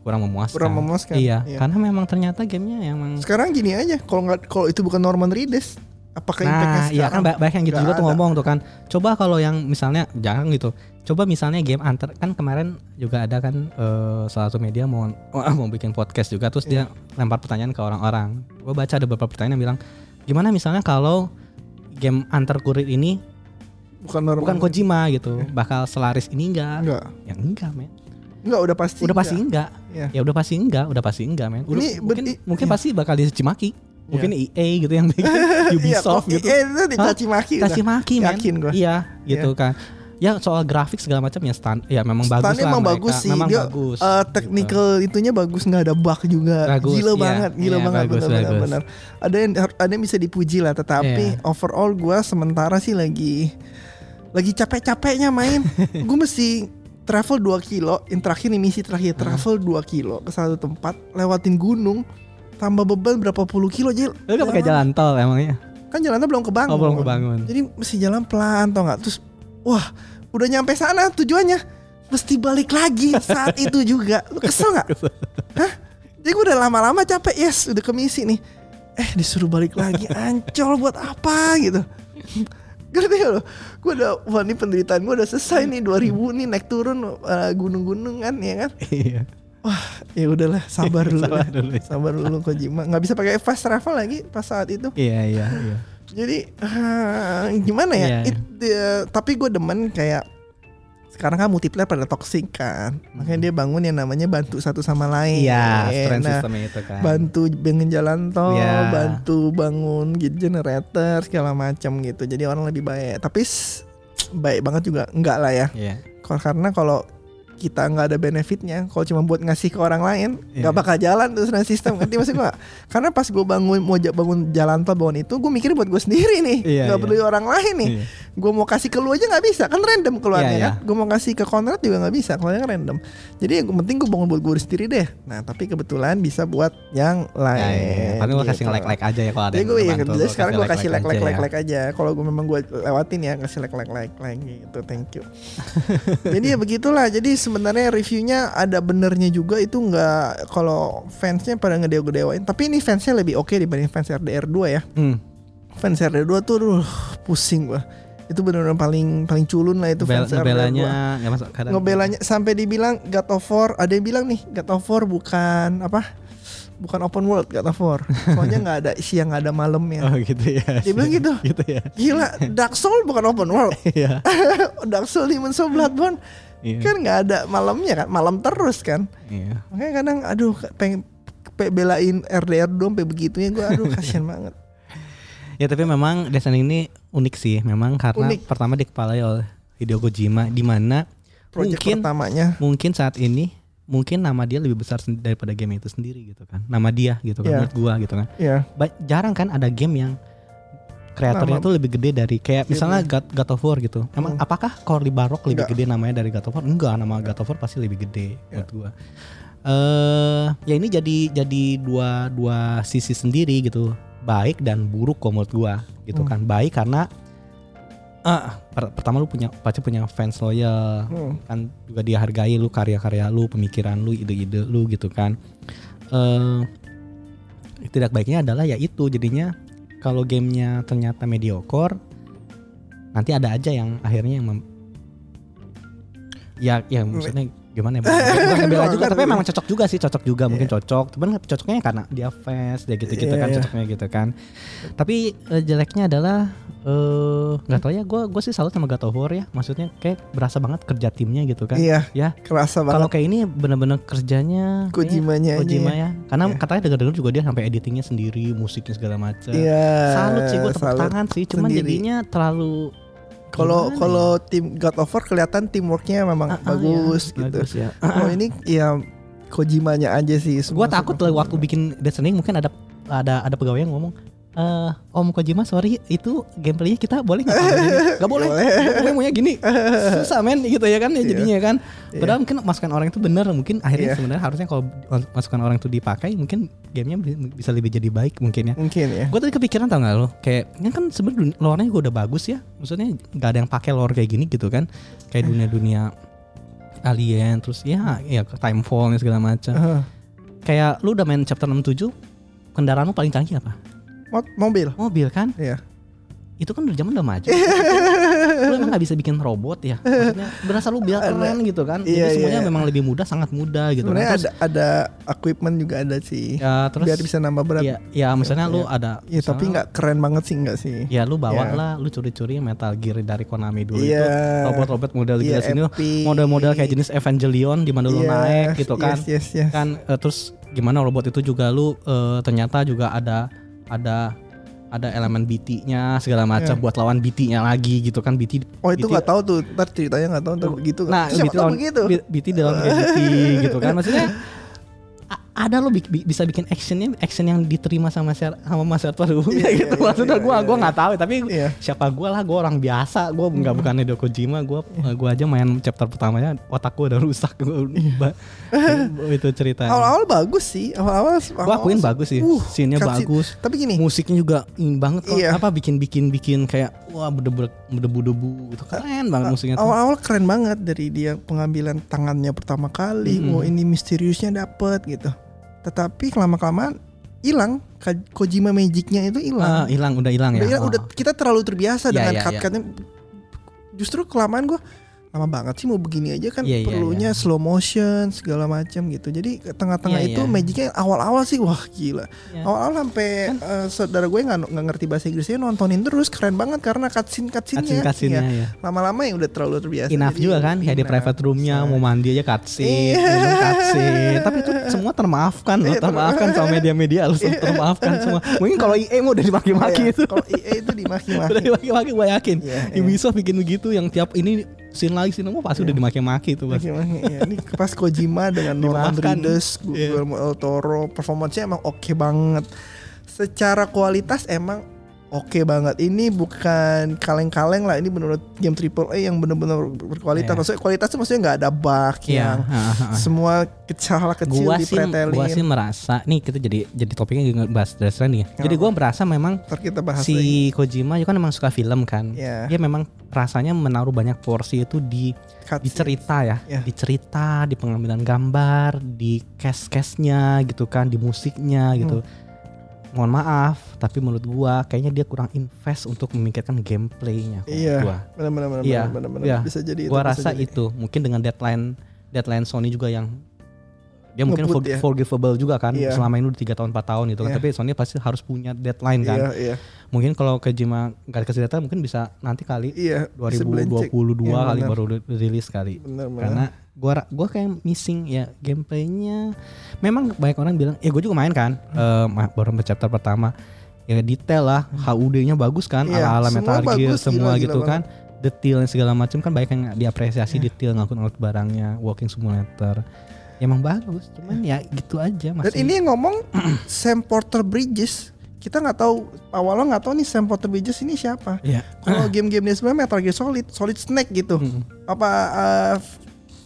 kurang memuaskan. Kurang memuaskan, Iya, iya. karena memang ternyata gamenya emang Sekarang gini aja, kalau nggak kalau itu bukan Norman Reedus, apakah impactnya Nah, iya kan ba- banyak yang gitu juga tuh ada. ngomong tuh kan. Coba kalau yang misalnya jangan gitu. Coba misalnya game antar kan kemarin juga ada kan eh, salah satu media mau mau bikin podcast juga terus Iya. dia lempar pertanyaan ke orang-orang. Gue baca ada beberapa pertanyaan yang bilang gimana misalnya kalau game antar kurir ini bukan Norman. bukan Kojima gitu, bakal selaris ini enggak? Enggak. Ya enggak, men. Enggak udah pasti. Udah pasti enggak. Iya. Ya udah pasti enggak, udah pasti enggak, men. Udah, Ini mungkin mungkin iya. pasti bakal dicimaki. Mungkin EA gitu yang bikin Ubisoft iya, gitu. Iya, itu dicaci maki. kasih maki men Yakin gua. iya gitu kan ya soal grafik segala macam ya stand ya memang bagus Stunnya lah emang mereka. bagus sih. memang Dia, bagus gitu. technical itunya bagus nggak ada bug juga. Bagus, gila iya. banget, gila Iya, banget bagus, benar benar bagus. benar. Ada yang ada yang bisa dipuji lah, tetapi Iya. overall gua sementara sih lagi lagi capek-capeknya main. gue mesti travel 2 kilo, yang terakhir nih misi terakhir travel 2 kilo ke satu tempat, lewatin gunung, tambah beban berapa puluh kilo Jil. lu kan pakai jalan tol emangnya Kan jalannya belum kebangun. oh belum kebangun Jadi mesti jalan pelan tau nggak? Terus wah udah nyampe sana tujuannya mesti balik lagi saat itu juga. Lu kesel nggak? Hah? Jadi gue udah lama-lama capek yes udah ke misi nih. Eh disuruh balik lagi ancol buat apa gitu. Ngerti gak lo? Gue udah wah ini penderitaan gue udah selesai nih 2000 nih naik turun eh, gunung-gunung kan ya kan. iya Ya udahlah sabar dulu. Sabar lah. dulu. Sabar dulu Kojima. nggak bisa pakai fast travel lagi pas saat itu. iya iya iya Jadi ah, gimana ya? Iya, iya. It- tapi gue demen kayak sekarang kan multiplayer pada toxic kan, makanya dia bangun yang namanya bantu satu sama lain. iya strength Nah, itu kan bantu bangun jalan tol, Iya. bantu bangun gitu generator segala macam gitu. Jadi orang lebih baik. Tapi baik banget juga enggak lah ya. Kal- Karena kalau kita nggak ada benefitnya, kalau cuma buat ngasih ke orang lain, nggak Iya. bakal jalan tuh strength system. Nanti maksud gua, karena pas gue bangun mau bangun jalan tol bangun itu, gue mikir buat gue sendiri nih, Iya, nggak iya. peduli orang lain nih. Iya. Gue mau kasih ke lu aja nggak bisa, kan random keluarnya Iya, iya. kan. Gue mau kasih ke Konrad juga nggak bisa, keluarnya kan random. Jadi yang penting gue bangun buat gue sendiri deh. Nah tapi kebetulan bisa buat yang Ya, lain. iya, iya. Paling gua kasih gitu. like like aja ya kalau ada Jadi yang gue ya, jadi gua sekarang gue kasih like like aja like ya. like aja. Kalau gue memang gue lewatin ya kasih like like like like gitu. Thank you. jadi ya begitulah. Jadi sebenarnya reviewnya ada benernya juga itu nggak kalau fansnya pada ngedeo-gedewain. Tapi ini fansnya lebih oke dibanding fans RDR 2 ya. Hmm. Fans RDR 2 tuh aduh, pusing gua. Itu benar-benar paling paling culun lah itu Bel- fans RDR 2 ngebelanya nggak masuk kadang ngebelanya sampai dibilang God of War ada yang bilang nih God of War bukan apa bukan open world God of War soalnya nggak ada siang nggak ada malamnya oh gitu ya Dia bilang gitu. gitu ya gila Dark Soul bukan open world iya Dark Soul Demon Soul Bloodborne iya. Kan nggak ada malamnya kan malam terus kan. Iya. Makanya kadang aduh pengen pe- belain RDR dong sampai begitunya gue aduh kasihan banget. Ya tapi memang Stranding ini unik sih, memang karena Unik. pertama dikepalai oleh Hideo Kojima, di mana project mungkin pertamanya. mungkin saat ini mungkin nama dia lebih besar daripada game itu sendiri gitu kan, nama dia gitu kan, Iya. menurut gua gitu kan. Ba- jarang kan ada game yang kreatornya Nama- tuh lebih gede dari kayak misalnya God, God of War gitu. Emang Hmm. apakah Cory Barlog lebih Enggak. gede namanya dari God of War? Enggak, nama God of War pasti lebih gede Ya. menurut gua. Eh ya ini jadi jadi dua dua sisi sendiri gitu. Baik dan buruk kok menurut gua gitu Hmm. kan. Baik karena ah per- pertama lu punya pasti punya fans loyal Hmm. kan juga dia hargai lu karya-karya lu pemikiran lu ide-ide lu gitu kan eh tidak baiknya adalah ya itu jadinya kalau gamenya ternyata mediocre nanti ada aja yang akhirnya yang mem- ya ya maksudnya gimana ya bukan ngebela juga tapi memang cocok juga sih cocok juga. Mungkin cocok. Cuman cocoknya karena dia fans dia gitu-gitu Iya, kan iya. cocoknya gitu kan. Tapi eh, jeleknya adalah eh nggak tahu ya gue gue sih salut sama War ya. Maksudnya kayak berasa banget kerja timnya gitu kan. Iya ya. kerasa kalau banget. kayak ini bener-bener kerjanya Kojimanya aja Kojima ya. ya. Karena Iya. katanya dengar-dengar juga dia sampai editingnya sendiri musiknya segala macam iya salut sih gue tepuk tangan sih. Cuman Sendiri. jadinya terlalu Kalau kalau tim God of War kelihatan teamworknya memang Ah, ah, bagus ya, gitu. bagus ya Oh ini ya Kojimanya aja sih. gue semua takut lah waktu bikin Death Stranding mungkin ada ada ada pegawai yang ngomong eh Om Kojima sorry itu gameplaynya kita boleh nggak tambahin ini?" nggak boleh Boleh. gue maunya gini susah men gitu ya kan ya Iya. jadinya kan Iya. padahal mungkin masukan orang itu benar mungkin akhirnya Iya. sebenarnya harusnya kalau masukan orang itu dipakai mungkin gamenya bi- bisa lebih jadi baik mungkin ya Mungkin ya. Gue tadi kepikiran tau gak lo Kayak ini kan sebenarnya dunia- lore-nya gue udah bagus ya Maksudnya gak ada yang pakai lore kayak gini gitu kan Kayak dunia-dunia Alien terus ya ya Timefall segala macam. Heeh. Kayak lu udah main chapter 67 kendaraan lu paling canggih apa? Mo- mobil. Mobil kan? Iya. Itu kan udah zaman udah maju. lu emang gak bisa bikin robot ya? Maksudnya berasa lu biar keren gitu kan. Iya, Jadi semuanya iya. memang lebih mudah, sangat mudah gitu. kan. Sebenarnya Terus, ada ada equipment juga ada sih. ya, terus biar bisa nambah berat. ya, ya misalnya lu Iya. ada Ya tapi nggak keren banget sih nggak sih? Ya lu bawa Iya. lah, lu curi-curi Metal Gear dari Konami dulu Iya. itu robot-robot model Iya, gila sini model-model kayak jenis Evangelion di mana lu Yes, naik gitu kan. Yes, yes, yes. Kan eh, terus gimana robot itu juga lu eh, ternyata juga ada ada ada elemen BT-nya segala macam Iya. buat lawan BT-nya lagi gitu kan BT Oh itu BT nggak tahu tuh, ntar ceritanya nggak tahu ntar begitu. Nah, Siapa BT tahu lawan begitu. BT dalam BT gitu kan maksudnya ada lo bi- bi- bisa bikin actionnya action yang diterima sama masyarakat sama masyarakat umumnya Iya, gitu iya, maksudnya iya, gue iya, gue iya. nggak tahu tapi Iya. siapa gue lah gue orang biasa gue nggak bukan Hideo Kojima gue gue aja main chapter pertamanya otak gue udah rusak gua, ba- itu ceritanya Awal-awal bagus sih, awal-awal. gue akuin bagus sih Uh, scene-nya bagus Tapi gini, musiknya juga ini banget kok Iya. apa bikin bikin bikin kayak wah berdebu berdebu-debu itu keren banget musiknya tuh awal-awal keren banget dari dia pengambilan tangannya pertama kali. Mm-mm. Oh ini misteriusnya dapet gitu. Tetapi kelama kelamaan hilang Kojima Magicnya itu Ah, hilang. hilang udah hilang ya udah, hilang, Oh. udah kita terlalu terbiasa Iya, dengan iya, cut-cutnya. Justru kelamaan gue lama banget sih mau begini aja kan Iya, iya, perlunya slow motion segala macam gitu. Jadi tengah-tengah Iya, itu iya. magicnya awal-awal sih wah gila. Iya. Awal-awal sampai eh, saudara gue nggak nggak ngerti bahasa Inggrisnya nontonin terus keren banget karena cutscene cutscene-nya. Cutscene-cutscene-nya, Iya. ya. Lama-lama ya udah terlalu terbiasa. Enough Jadi juga kan kayak di private roomnya mau mandi aja cutscene, Iya. minum cutscene. Tapi itu semua termaafkan loh, Iya, termaafkan sama media-media lu termaafkan semua. Mungkin kalau EA mau udah dimaki-maki Iya, itu. Kalau EA itu dimaki-maki. Udah dimaki-maki gue yakin. Iya, iya. Ubisoft bikin begitu yang tiap ini scene lagi scene mau pasti udah dimaki-maki itu pasti. Maki-maki, ya. Ini pas Kojima dengan Norman. Reedus, Iya. Guillermo del Toro, performance-nya emang oke banget. Secara kualitas emang oke banget. Ini bukan kaleng-kaleng lah. Ini menurut game AAA yang benar-benar berkualitas. Iya. Maksudnya kualitas itu maksudnya nggak ada bug Iya, yang semua kecil kecil Gua sih, dipretelin. gua sih merasa nih kita jadi jadi topiknya juga bahas Death Stranding ya. Jadi gua merasa memang Ntar kita bahas si lagi. Kojima juga kan memang suka film kan. Iya. Dia memang rasanya menaruh banyak porsi itu di Cutscene. di cerita ya, Iya. di cerita, di pengambilan gambar, di cast-castnya gitu kan, di musiknya gitu. Hmm. Mohon maaf, tapi menurut gua kayaknya dia kurang invest untuk memikirkan gameplaynya. Iya. Gua, Benar-benar benar Iya, benar benar iya. bisa jadi gua itu, rasa jadi. itu mungkin dengan deadline deadline Sony juga yang dia mungkin for- ya. forgivable juga kan Iya. selama ini udah tiga tahun 4 tahun gitu kan Iya. tapi Sony pasti harus punya deadline kan Iya, iya. mungkin kalau Kojima nggak dikasih deadline mungkin bisa nanti kali Iya, bisa belencek. 2022 Iya, kali baru ri- rilis kali Benar, benar. karena gua gua kayak missing ya gameplaynya memang banyak orang bilang ya gue juga main kan eh, ma- baru sampai chapter pertama ya detail lah HUD-nya bagus kan Iya, ala ala semua Metal Gear semua gila, gitu gila kan detail dan segala macam kan banyak yang diapresiasi Iya. detail ngakut-ngakut barangnya walking simulator ya, emang bagus cuman ya gitu aja masih Dan ini yang ngomong Sam Porter Bridges. Kita nggak tahu awalnya nggak tahu nih Sam Porter Bridges ini siapa. ya Kalau game-game dia sebenarnya Metal Gear Solid, Solid Snake gitu. Hmm. Apa uh,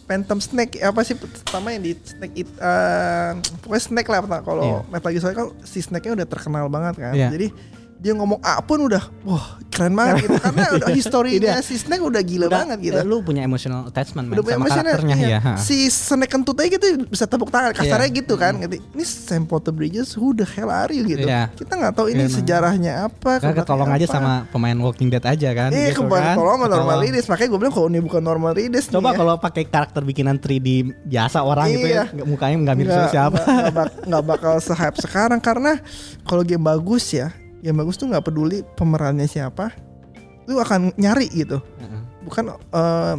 Phantom Snake apa sih pertama yang di Snake it uh, pokoknya Snake lah pertama. kalau Iya. Metal Gear Solid kan si Snake-nya udah terkenal banget kan. Iya. Jadi dia ngomong A pun udah wah keren banget gitu karena udah historinya si Snake udah gila Udah, banget gitu. eh, lu punya emotional attachment man, Udah sama karakternya iya. ya ha. Si Snake kentut aja gitu bisa tepuk tangan kasarnya Iya. gitu kan. Gitu. Ini Sam Porter Bridges who the hell are you gitu. Iya. Kita nggak tahu ini Iya, nah. sejarahnya apa. Kan ketolong aja apa. sama pemain Walking Dead aja kan Iya gitu kembali kan. tolong sama normal readers Makanya gue bilang kalau ini bukan normal readers Coba ya. kalau pakai karakter bikinan 3D biasa orang gitu ya, Iya. mukanya nggak mirip siapa. nggak bakal se-hype sekarang Karena kalau game bagus ya Game bagus tuh nggak peduli pemerannya siapa Lu akan nyari gitu. Bukan eh,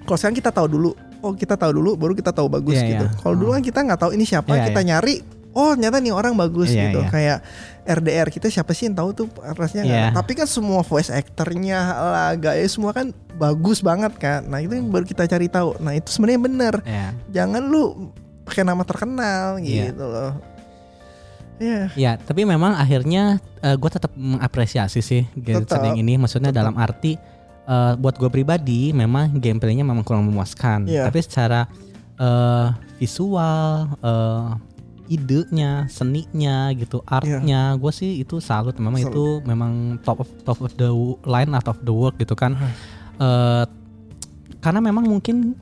Kalau sekarang kita tahu dulu Oh kita tahu dulu baru kita tahu bagus Iya, gitu iya. Kalau dulu Oh. kan kita nggak tahu ini siapa Iya, Kita nyari Oh ternyata nih orang bagus Iya, gitu iya. Kayak RDR kita siapa sih yang tahu tuh rasanya Iya. Tapi kan semua voice actornya lah Gaya semua kan bagus banget kan Nah itu yang baru kita cari tahu Nah itu sebenarnya bener Ya. jangan lu pakai nama terkenal Iya. gitu loh. Iya. Ya, tapi memang akhirnya gue tetap mengapresiasi sih game Tetap, Stranding ini. Maksudnya tetap. dalam arti eh, buat gue pribadi memang gameplaynya memang kurang memuaskan. Iya. Tapi secara eh, visual, eh, idenya, seninya gitu, artnya, gue sih itu salut. Memang Salut. itu memang top of top of the line out of the work gitu kan. Eh, karena memang mungkin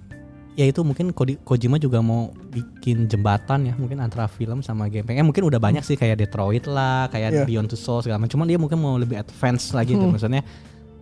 ya itu mungkin Kodi- Kojima juga mau bikin jembatan ya mungkin antara film sama game. Eh mungkin udah banyak sih kayak Detroit lah, kayak Iya. Beyond Two Souls segala macam. Cuman dia mungkin mau lebih advance lagi tuh Hmm. maksudnya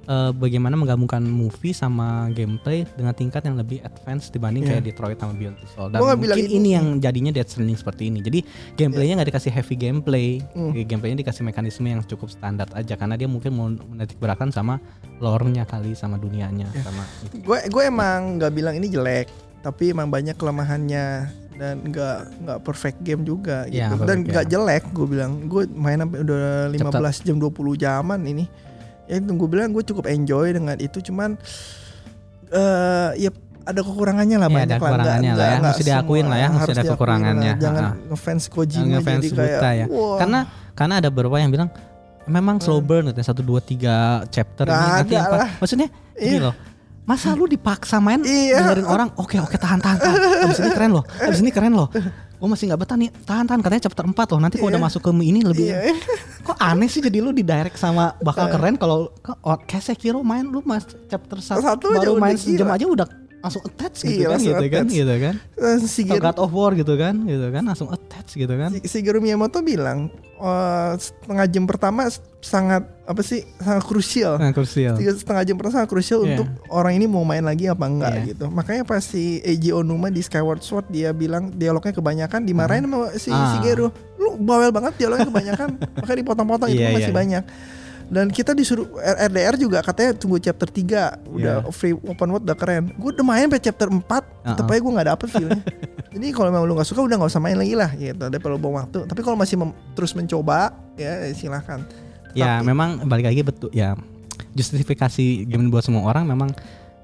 eh, bagaimana menggabungkan movie sama gameplay dengan tingkat yang lebih advance dibanding Iya. kayak Detroit sama Beyond Two Souls. Dan mungkin ini- ini yang jadinya Death Stranding seperti ini. Jadi gameplaynya nggak dikasih heavy gameplay, Hmm. gameplaynya dikasih mekanisme yang cukup standar aja karena dia mungkin mau menitik beratkan sama lore-nya kali sama dunianya Iya. sama gue gue emang nggak bilang ini jelek tapi emang banyak kelemahannya dan nggak nggak perfect game juga gitu Iya, nggak dan nggak ya. jelek gue bilang gue main sampai udah 15 jam 20 jaman ini ya itu gue bilang gue cukup enjoy dengan itu cuman eh ya ada kekurangannya lah Iya, banyak ada lah kekurangannya lah nggak- ya. Mesti diakuin lah ya, harus ada kekurangannya. lah. jangan Ha-ha. ngefans Kojima ngefans jadi kayak buta ya. wah. Karena karena ada beberapa yang bilang memang slow Hmm. burn katanya satu dua tiga chapter ini Nggak nanti empat." lah. Maksudnya Iya. loh. Masa lu dipaksa main Iya. dengerin orang? Oke oke tahan tahan tahan. Abis ini keren loh. Abis ini keren loh. Gue masih nggak betah nih. Tahan tahan. Katanya chapter 4 loh. Nanti kalau Iya. udah masuk ke ini lebih Iya. kok aneh sih jadi lu di direct sama bakal Eh. keren kalau oh, kayak Sekiro main. Lu mas chapter satu, Satu aja baru udah main sejam aja udah langsung attach gitu Iya, kan langsung gitu kan attach. gitu kan Eh, si Atau Giro- God of War gitu kan gitu kan langsung attach gitu kan Si- Shigeru Miyamoto bilang eh, setengah jam pertama sangat apa sih sangat krusial. nah krusial Tiga setengah jam pertama sangat krusial Iya. untuk orang ini mau main lagi apa enggak Iya. gitu. Makanya pas si Eiji Onuma di Skyward Sword dia bilang dialognya kebanyakan dimarahin sama si Ah. Shigeru. Lu bawel banget dialognya kebanyakan. Makanya dipotong-potong itu Iya, masih iya. banyak. Dan kita disuruh RDR juga katanya tunggu chapter 3 Udah Iya. free open world udah keren. Gue udah main sampai chapter 4 Tetep Uh-uh. aja gue gak dapet feelnya Jadi kalau memang lu gak suka udah gak usah main lagi lah gitu. Daripada lu buang waktu. Tapi kalau masih terus mencoba Ya silahkan. Ya Tapi- memang balik lagi betul ya justifikasi game buat semua orang memang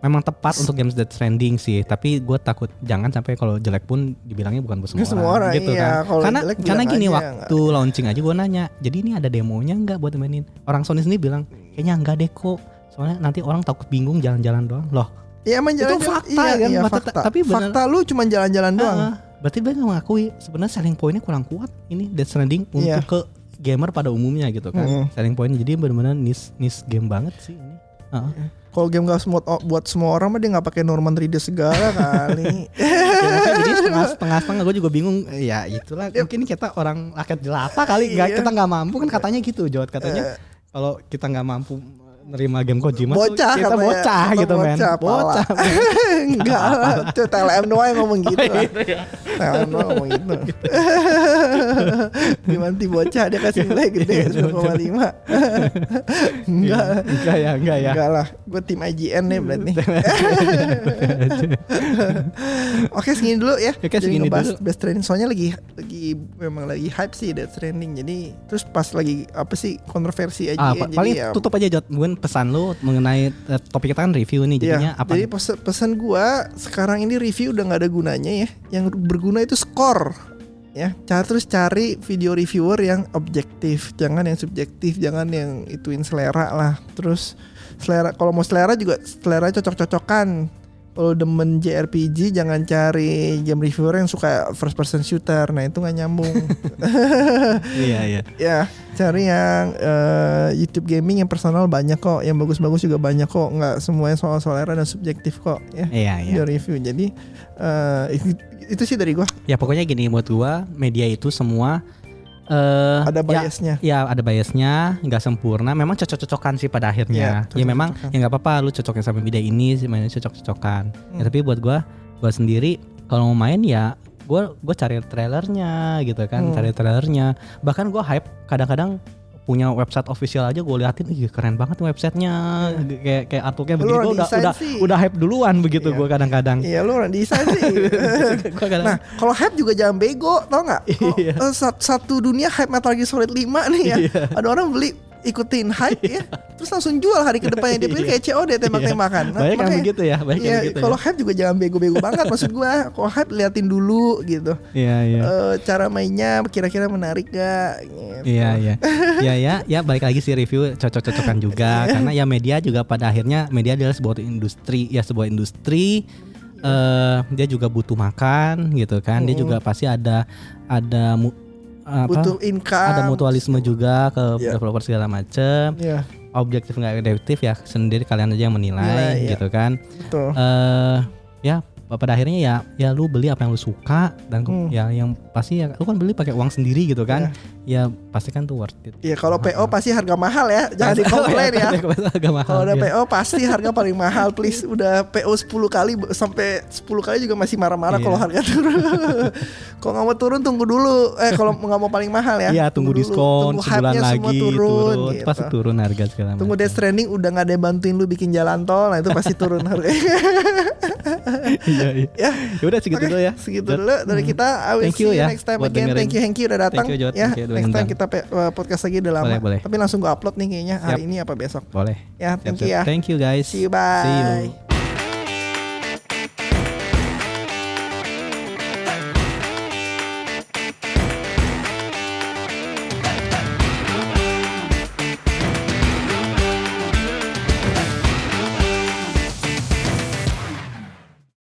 memang tepat untuk games Death Stranding sih tapi gue takut jangan sampai kalau jelek pun dibilangnya bukan buat semua, Nggak semua orang, gitu iya. kan karena jelek karena gini aja, waktu launching aja gue nanya jadi ini ada demonya nggak buat mainin orang Sony sendiri bilang kayaknya enggak deh kok soalnya nanti orang takut bingung jalan-jalan doang loh Iya emang Itu jalan fakta iya, kan, iya, fakta- fakta. tapi bener- fakta lu cuma jalan-jalan doang. Ah, berarti dia mengakui sebenarnya selling pointnya kurang kuat ini Death Stranding untuk Iya. ke gamer pada umumnya gitu kan Mm-mm. selling pointnya jadi benar-benar niche niche game banget sih ini Ah. Kalau game gak semua buat semua orang mah dia nggak pakai Norman Reedus segala kali. Ya, jadi setengah setengah setengah gue juga bingung. Ya itulah. Mungkin kita orang rakyat jelata kali. Nggak Iya. kita nggak mampu kan katanya gitu. Jawat katanya kalau kita nggak mampu nerima game Kojima Bocah kita katanya. bocah Atau gitu men bocah, bocah Enggak lah, itu TLM doang yang ngomong gitu lah. ya. TLM doang ngomong gitu. Dimanti bocah dia kasih nilai gede 1,5. Enggak. enggak ya enggak ya Enggak lah, gue tim IGN nih berarti. Oke segini dulu ya. Oke, Jadi segini ngebahas dulu. Death Stranding soalnya lagi lagi memang lagi hype sih Death Stranding. Jadi terus pas lagi apa sih kontroversi IGN Ah, jadi paling ya, tutup aja Jot mungkin pesan lu mengenai eh, topik kita kan review nih jadinya Iya, apa Jadi pesan, pesan gua sekarang ini review udah nggak ada gunanya ya. Yang berguna itu skor. Ya, cari terus cari video reviewer yang objektif, jangan yang subjektif, jangan yang ituin selera lah. Terus selera kalau mau selera juga selera cocok-cocokan. Kalau demen JRPG jangan cari game reviewer yang suka first person shooter. Nah, itu nggak nyambung. iya iya ya, cari yang eh, YouTube gaming yang personal banyak kok, yang bagus-bagus juga banyak kok. Nggak semuanya soal selera dan subjektif kok ya iya iya video review. Jadi eh, itu, itu sih dari gua. ya pokoknya gini buat gua media itu semua eh Ada ya, biasnya. Ya ada biasnya, nggak sempurna. Memang cocok-cocokan sih pada akhirnya. Iya, ya memang ya nggak apa-apa lu cocokin sama media ini, sih mainnya cocok-cocokan. Ya, Hmm. tapi buat gua, gua sendiri kalau mau main ya gua gua cari trailernya gitu kan, Hmm. cari trailernya. Bahkan gua hype kadang-kadang punya website official aja gue liatin ih keren banget websitenya kayak kayak artworknya orang gua udah udah sih. udah hype duluan begitu Iya. gua kadang-kadang Iya lu orang desain sih. Kadang- nah kalau hype juga jangan bego, tau nggak? Kalau, Iya. sat- satu dunia hype Metal Gear Solid 5 nih ya. Ada orang beli ikutin hype ya, terus langsung jual hari ke depannya dia beli kayak COD tembak-tembakan. Nah, banyak yang begitu ya banyak Iya, begitu kalau ya. hype juga jangan bego-bego banget maksud gua. Kalau hype liatin dulu gitu. iya iya Eh, cara mainnya kira-kira menarik gak? Gitu. Iya iya. ya ya ya balik lagi sih review cocok-cocokan juga Iya. karena ya media juga pada akhirnya media adalah sebuah industri ya sebuah industri eh dia juga butuh makan gitu kan. Dia juga pasti ada ada mu- apa? Butuh income. ada mutualisme juga ke Iya. developer segala macem Iya, objektif nggak objektif ya sendiri kalian aja yang menilai Nilai, iya. gitu kan betul. eh ya pada akhirnya ya ya lu beli apa yang lu suka dan Hmm. ya yang pasti ya lu kan beli pakai uang sendiri gitu kan ya pasti kan tuh worth it Iya kalau PO pasti harga mahal ya, jangan dikomplain ya. Kalau udah ya. PO pasti harga paling mahal please udah PO 10 kali sampai 10 kali juga masih marah-marah Iya. kalau harga turun. kalau nggak mau turun tunggu dulu. Eh kalau nggak mau paling mahal ya. Iya tunggu dulu. diskon Tunggu sebulan lagi semua turun, turun. gitu. pasti turun harga segala Tunggu. Death Stranding udah nggak ada yang bantuin lu bikin jalan tol, nah itu pasti turun harganya. Iya iya. ya. Ya udah segitu Oke, dulu ya. Segitu Jod. dulu dari kita. I will Thank see you you ya next time again. Thank you Hengki udah datang. Thank you, Jod. ya, Thank you next time kita uh, podcast lagi udah lama. Boleh, boleh. Tapi langsung gue upload nih kayaknya hari Siap. ini apa besok. Boleh. Ya, thank siap. you ya. Thank you guys. See you bye. See you.